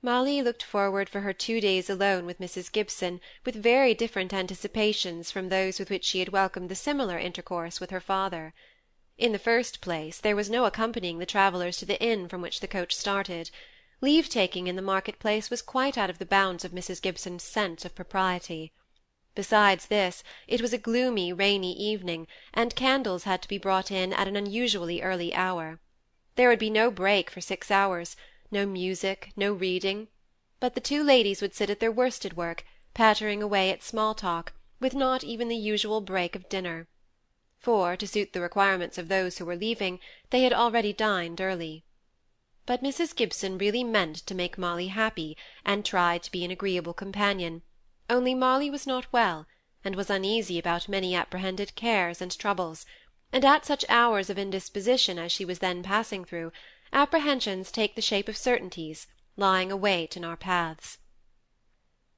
Molly looked forward for her two days alone with Mrs. Gibson with very different anticipations from those with which she had welcomed the similar intercourse with her father. In the first place, there was no accompanying the travellers to the inn from which the coach started. Leave taking in the market place was quite out of the bounds of Mrs. Gibson's sense of propriety. Besides this, it was a gloomy, rainy evening, and candles had to be brought in at an unusually early hour. There would be no break for six hours no music, no reading; but the two ladies would sit at their worsted work, pattering away at small talk, with not even the usual break of dinner. For, to suit the requirements of those who were leaving, they had already dined early. But Mrs. Gibson really meant to make Molly happy, and tried to be an agreeable companion; only Molly was not well, and was uneasy about many apprehended cares and troubles; and at such hours of indisposition as she was then passing through, apprehensions take the shape of certainties, lying await in our paths.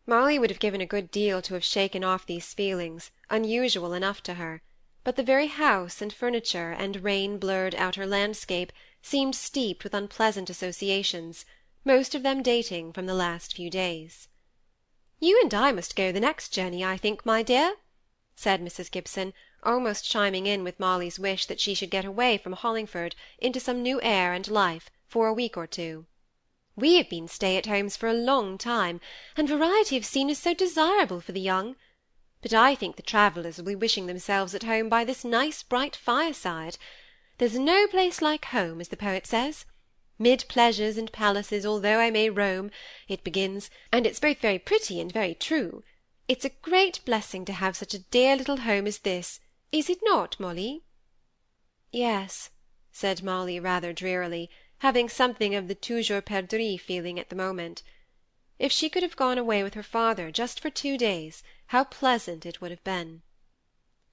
Molly would have given a good deal to have shaken off these feelings, unusual enough to her; but the very house and furniture and rain-blurred outer landscape seemed steeped with unpleasant associations, most of them dating from the last few days. "You and I must go the next journey, I think, my dear," said Mrs. Gibson, almost chiming in with Molly's wish that she should get away from Hollingford into some new air and life, for a week or two. We have been stay-at-homes for a long time, and variety of scene is so desirable for the young. But I think the travellers will be wishing themselves at home by this nice bright fireside. There's no place like home, as the poet says. Mid pleasures and palaces, although I may roam, it begins, and it's both very pretty and very true. It's a great blessing to have such a dear little home as this, is it not, Molly? Yes, said Molly rather drearily, having something of the toujours perdrix feeling at the moment. If she could have gone away with her father, just for two days, how pleasant it would have been!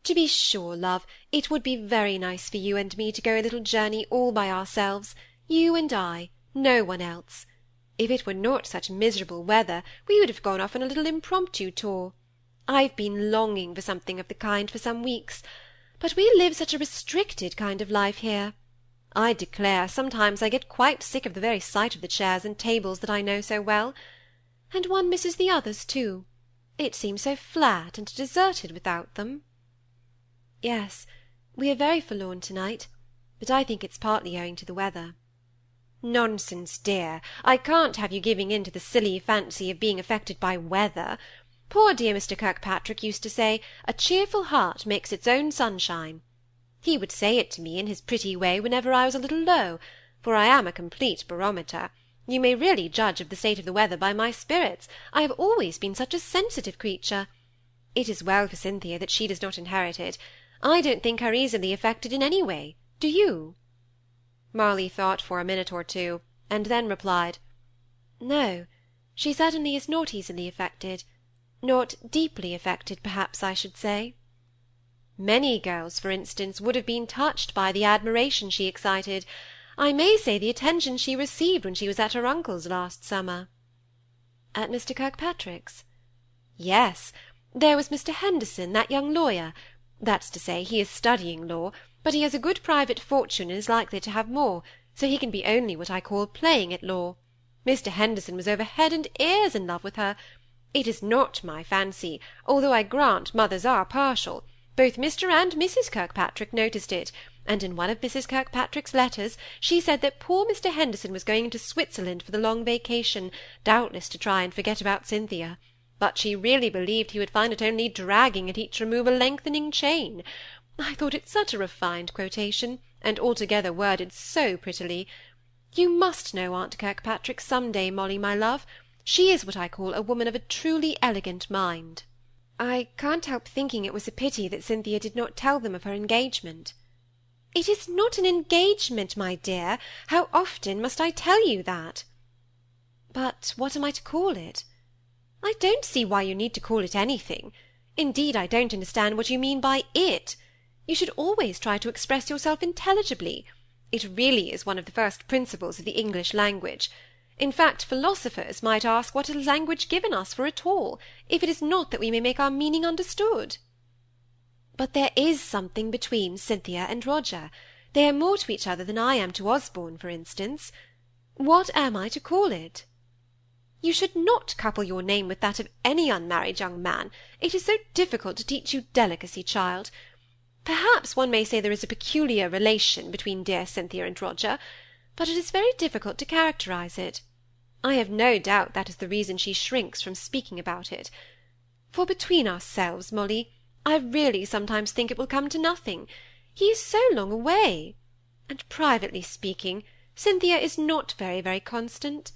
To be sure, love, it would be very nice for you and me to go a little journey all by ourselves, you and I, no one else. If it were not such miserable weather, we would have gone off on a little impromptu tour. I've been longing for something of the kind for some weeks, but we live such a restricted kind of life here. I declare, sometimes I get quite sick of the very sight of the chairs and tables that I know so well. And one misses the others, too. It seems so flat and deserted without them. Yes, we are very forlorn to-night, but I think it's partly owing to the weather. Nonsense, dear. I can't have you giving in to the silly fancy of being affected by weather. Poor dear Mr. Kirkpatrick used to say, a cheerful heart makes its own sunshine. He would say it to me in his pretty way whenever I was a little low, for I am a complete barometer. You may really judge of the state of the weather by my spirits. I have always been such a sensitive creature. It is well for Cynthia that she does not inherit it. I don't think her easily affected in any way. Do you? Molly thought for a minute or two, and then replied, No, she certainly is not easily affected not deeply affected, perhaps I should say. Many girls, for instance, would have been touched by the admiration she excited, I may say the attention she received when she was at her uncle's last summer. At Mr. Kirkpatrick's? Yes, there was Mr. Henderson, that young lawyer. That's to say, he is studying law, but he has a good private fortune and is likely to have more, so he can be only what I call playing at law. Mr. Henderson was over head and ears in love with her, it is not my fancy, although I grant mothers are partial. Both Mr. and Mrs. Kirkpatrick noticed it, and in one of Mrs. Kirkpatrick's letters she said that poor Mr. Henderson was going into Switzerland for the long vacation, doubtless to try and forget about Cynthia; but she really believed he would find it only dragging at each remove a lengthening chain. I thought it such a refined quotation, and altogether worded so prettily. You must know aunt Kirkpatrick some day, Molly, my love. She is what I call a woman of a truly elegant mind. I can't help thinking it was a pity that Cynthia did not tell them of her engagement. It is not an engagement, my dear. How often must I tell you that? But what am I to call it? I don't see why you need to call it anything. Indeed, I don't understand what you mean by it. You should always try to express yourself intelligibly. It really is one of the first principles of the English language. In fact, philosophers might ask what is language given us for at all, if it is not that we may make our meaning understood? But there is something between Cynthia and Roger. They are more to each other than I am to Osborne, for instance. What am I to call it? You should not couple your name with that of any unmarried young man. It is so difficult to teach you delicacy, child. Perhaps one may say there is a peculiar relation between dear Cynthia and Roger, but it is very difficult to characterize it. I have no doubt that is the reason she shrinks from speaking about it. For between ourselves, Molly, I really sometimes think it will come to nothing. He is so long away. And privately speaking, Cynthia is not very, very constant.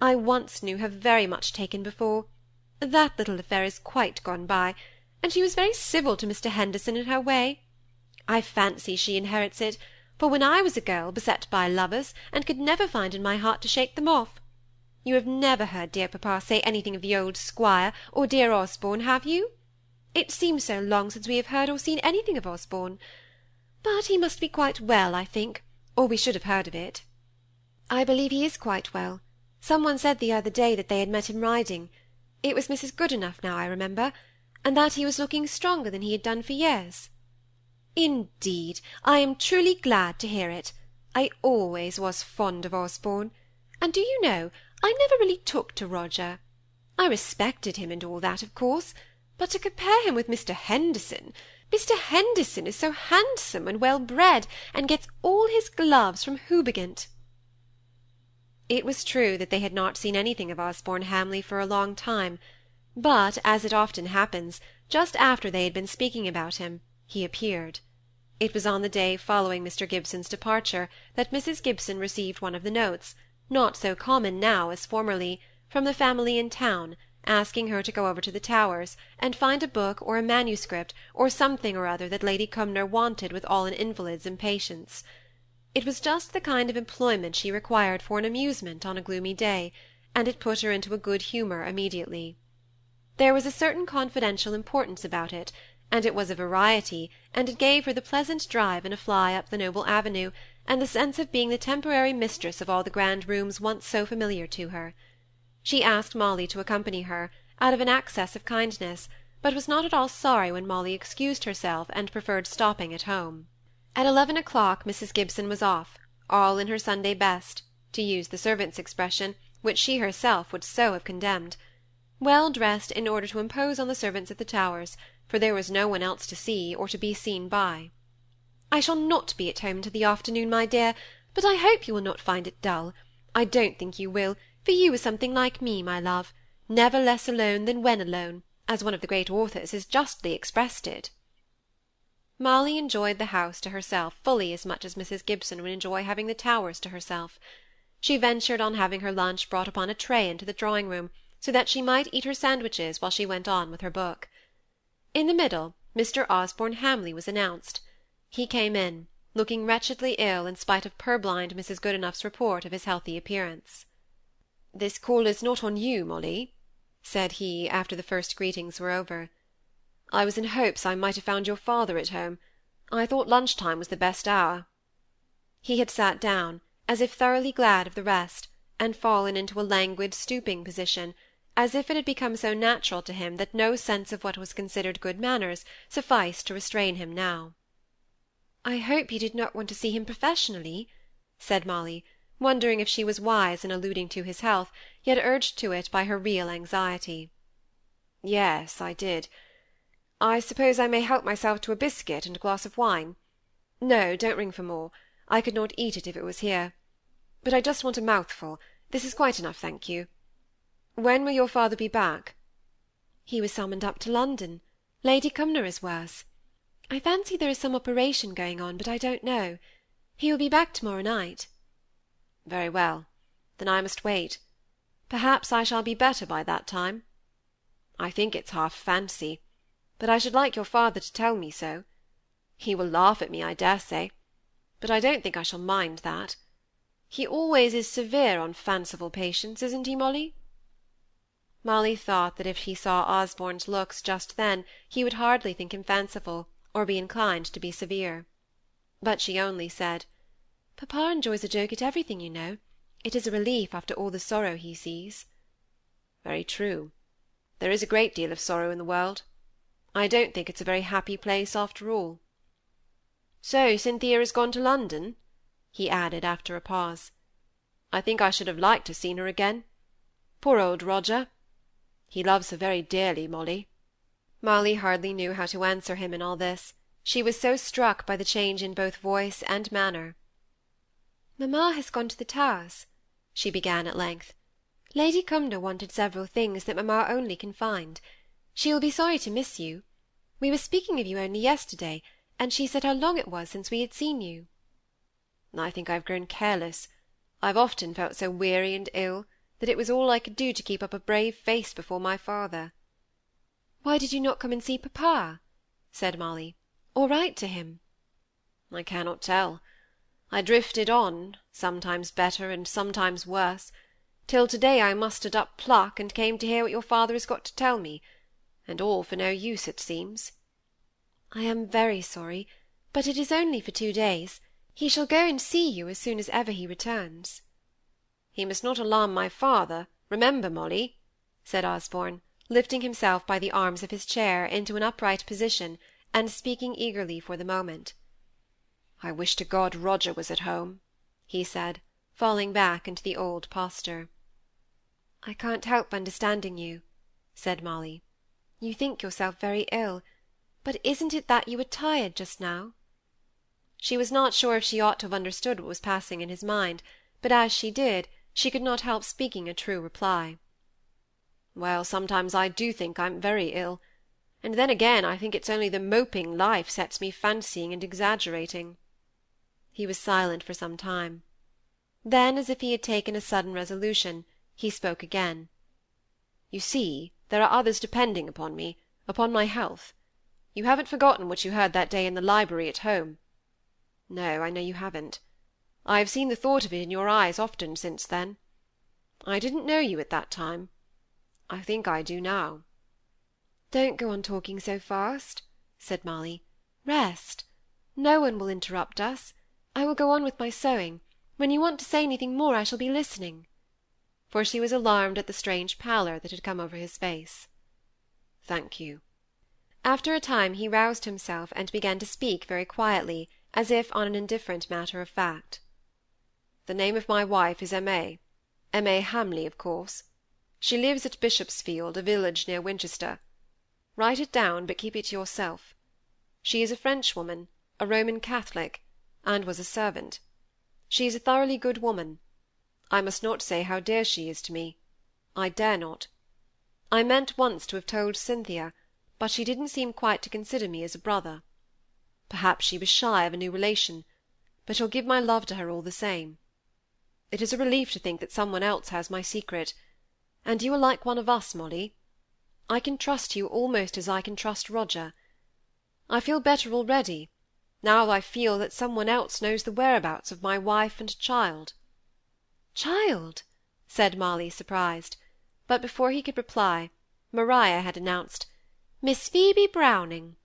I once knew her very much taken before. That little affair is quite gone by, and she was very civil to Mr. Henderson in her way. I fancy she inherits it, for when I was a girl beset by lovers, and could never find in my heart to shake them off. You have never heard dear papa say anything of the old squire, or dear Osborne, have you? It seems so long since we have heard or seen anything of Osborne. But he must be quite well, I think, or we should have heard of it. I believe he is quite well. Some one said the other day that they had met him riding. It was Mrs. Goodenough now, I remember, and that he was looking stronger than he had done for years. Indeed, I am truly glad to hear it. I always was fond of Osborne. And do you know, I never really took to Roger. I respected him and all that, of course, but to compare him with Mr. Henderson, Mr. Henderson is so handsome and well bred, and gets all his gloves from Houbigant. It was true that they had not seen anything of Osborne Hamley for a long time, but, as it often happens, just after they had been speaking about him, he appeared. It was on the day following Mr. Gibson's departure that Mrs. Gibson received one of the notes, not so common now as formerly, from the family in town, asking her to go over to the Towers, and find a book or a manuscript, or something or other that Lady Cumnor wanted with all an invalid's impatience. It was just the kind of employment she required for an amusement on a gloomy day, and it put her into a good humour immediately. There was a certain confidential importance about it, and it was a variety, and it gave her the pleasant drive in a fly up the noble avenue, and the sense of being the temporary mistress of all the grand rooms once so familiar to her. She asked Molly to accompany her, out of an access of kindness, but was not at all sorry when Molly excused herself and preferred stopping at home. At eleven o'clock Mrs. Gibson was off, all in her Sunday best, to use the servant's expression, which she herself would so have condemned; well dressed in order to impose on the servants at the Towers, for there was no one else to see, or to be seen by. I shall not be at home until the afternoon, my dear, but I hope you will not find it dull. I don't think you will, for you are something like me, my love, never less alone than when alone, as one of the great authors has justly expressed it. Molly enjoyed the house to herself fully as much as Mrs. Gibson would enjoy having the Towers to herself. She ventured on having her lunch brought upon a tray into the drawing-room, so that she might eat her sandwiches while she went on with her book. In the middle, Mr. Osborne Hamley was announced. He came in, looking wretchedly ill in spite of purblind Mrs. Goodenough's report of his healthy appearance. "This call is not on you, Molly," said he, after the first greetings were over. I was in hopes I might have found your father at home. I thought lunch time was the best hour." He had sat down, as if thoroughly glad of the rest, and fallen into a languid, stooping position, as if it had become so natural to him that no sense of what was considered good manners sufficed to restrain him now. "I hope you did not want to see him professionally," said Molly, wondering if she was wise in alluding to his health, yet urged to it by her real anxiety. "Yes, I did. I suppose I may help myself to a biscuit and a glass of wine. No, don't ring for more. I could not eat it if it was here. But I just want a mouthful. This is quite enough, thank you. When will your father be back? He was summoned up to London. Lady Cumnor is worse. I fancy there is some operation going on, but I don't know. He will be back tomorrow night. Very well. Then I must wait. Perhaps I shall be better by that time. I think it's half fancy but I should like your father to tell me so. He will laugh at me, I dare say, but I don't think I shall mind that. He always is severe on fanciful patients, isn't he, Molly? Molly thought that if he saw Osborne's looks just then he would hardly think him fanciful, or be inclined to be severe. But she only said, "Papa enjoys a joke at everything, you know. It is a relief after all the sorrow he sees." Very true. There is a great deal of sorrow in the world. I don't think it's a very happy place after all. So Cynthia has gone to London? he added after a pause. I think I should have liked to have seen her again. Poor old Roger! He loves her very dearly, Molly." Molly hardly knew how to answer him in all this, she was so struck by the change in both voice and manner. "Mamma has gone to the Towers," she began at length. "Lady Cumnor wanted several things that mamma only can find. She will be sorry to miss you. We were speaking of you only yesterday, and she said how long it was since we had seen you." I think I've grown careless. I've often felt so weary and ill, that it was all I could do to keep up a brave face before my father. "Why did you not come and see papa?" said Molly, "or write to him?" I cannot tell. I drifted on, sometimes better and sometimes worse, till to-day I mustered up pluck and came to hear what your father has got to tell me, and all for no use, it seems." "I am very sorry, but it is only for two days. He shall go and see you as soon as ever he returns." "He must not alarm my father, remember, Molly," said Osborne, lifting himself by the arms of his chair into an upright position, and speaking eagerly for the moment. "I wish to God Roger was at home," he said, falling back into the old posture. "I can't help understanding you," said Molly. "You think yourself very ill, but isn't it that you were tired just now?" She was not sure if she ought to have understood what was passing in his mind, but as she did, she could not help speaking a true reply. Well, sometimes I do think I'm very ill, and then again I think it's only the moping life sets me fancying and exaggerating. He was silent for some time. Then, as if he had taken a sudden resolution, he spoke again. You see, there are others depending upon me, upon my health. You haven't forgotten what you heard that day in the library at home. No, I know you haven't. I have seen the thought of it in your eyes often since then. I didn't know you at that time. I think I do now." "Don't go on talking so fast," said Molly. "Rest. No one will interrupt us. I will go on with my sewing. When you want to say anything more, I shall be listening." For she was alarmed at the strange pallor that had come over his face. "Thank you." After a time he roused himself, and began to speak very quietly, as if on an indifferent matter of fact. The name of my wife is Aimée Aimée Hamley, of course. She lives at Bishopsfield, a village near Winchester. Write it down, but keep it to yourself. She is a Frenchwoman, a Roman Catholic, and was a servant. She is a thoroughly good woman. I must not say how dear she is to me. I dare not. I meant once to have told Cynthia, but she didn't seem quite to consider me as a brother. Perhaps she was shy of a new relation, but you'll give my love to her all the same. It is a relief to think that some one else has my secret, and you are like one of us, Molly. I can trust you almost as I can trust Roger. I feel better already, now I feel that some one else knows the whereabouts of my wife and child. Child! said Molly, surprised; but before he could reply, Maria had announced, Miss Phoebe Browning.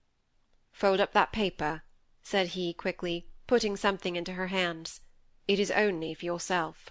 Fold up that paper, said he, quickly, putting something into her hands. It is only for yourself.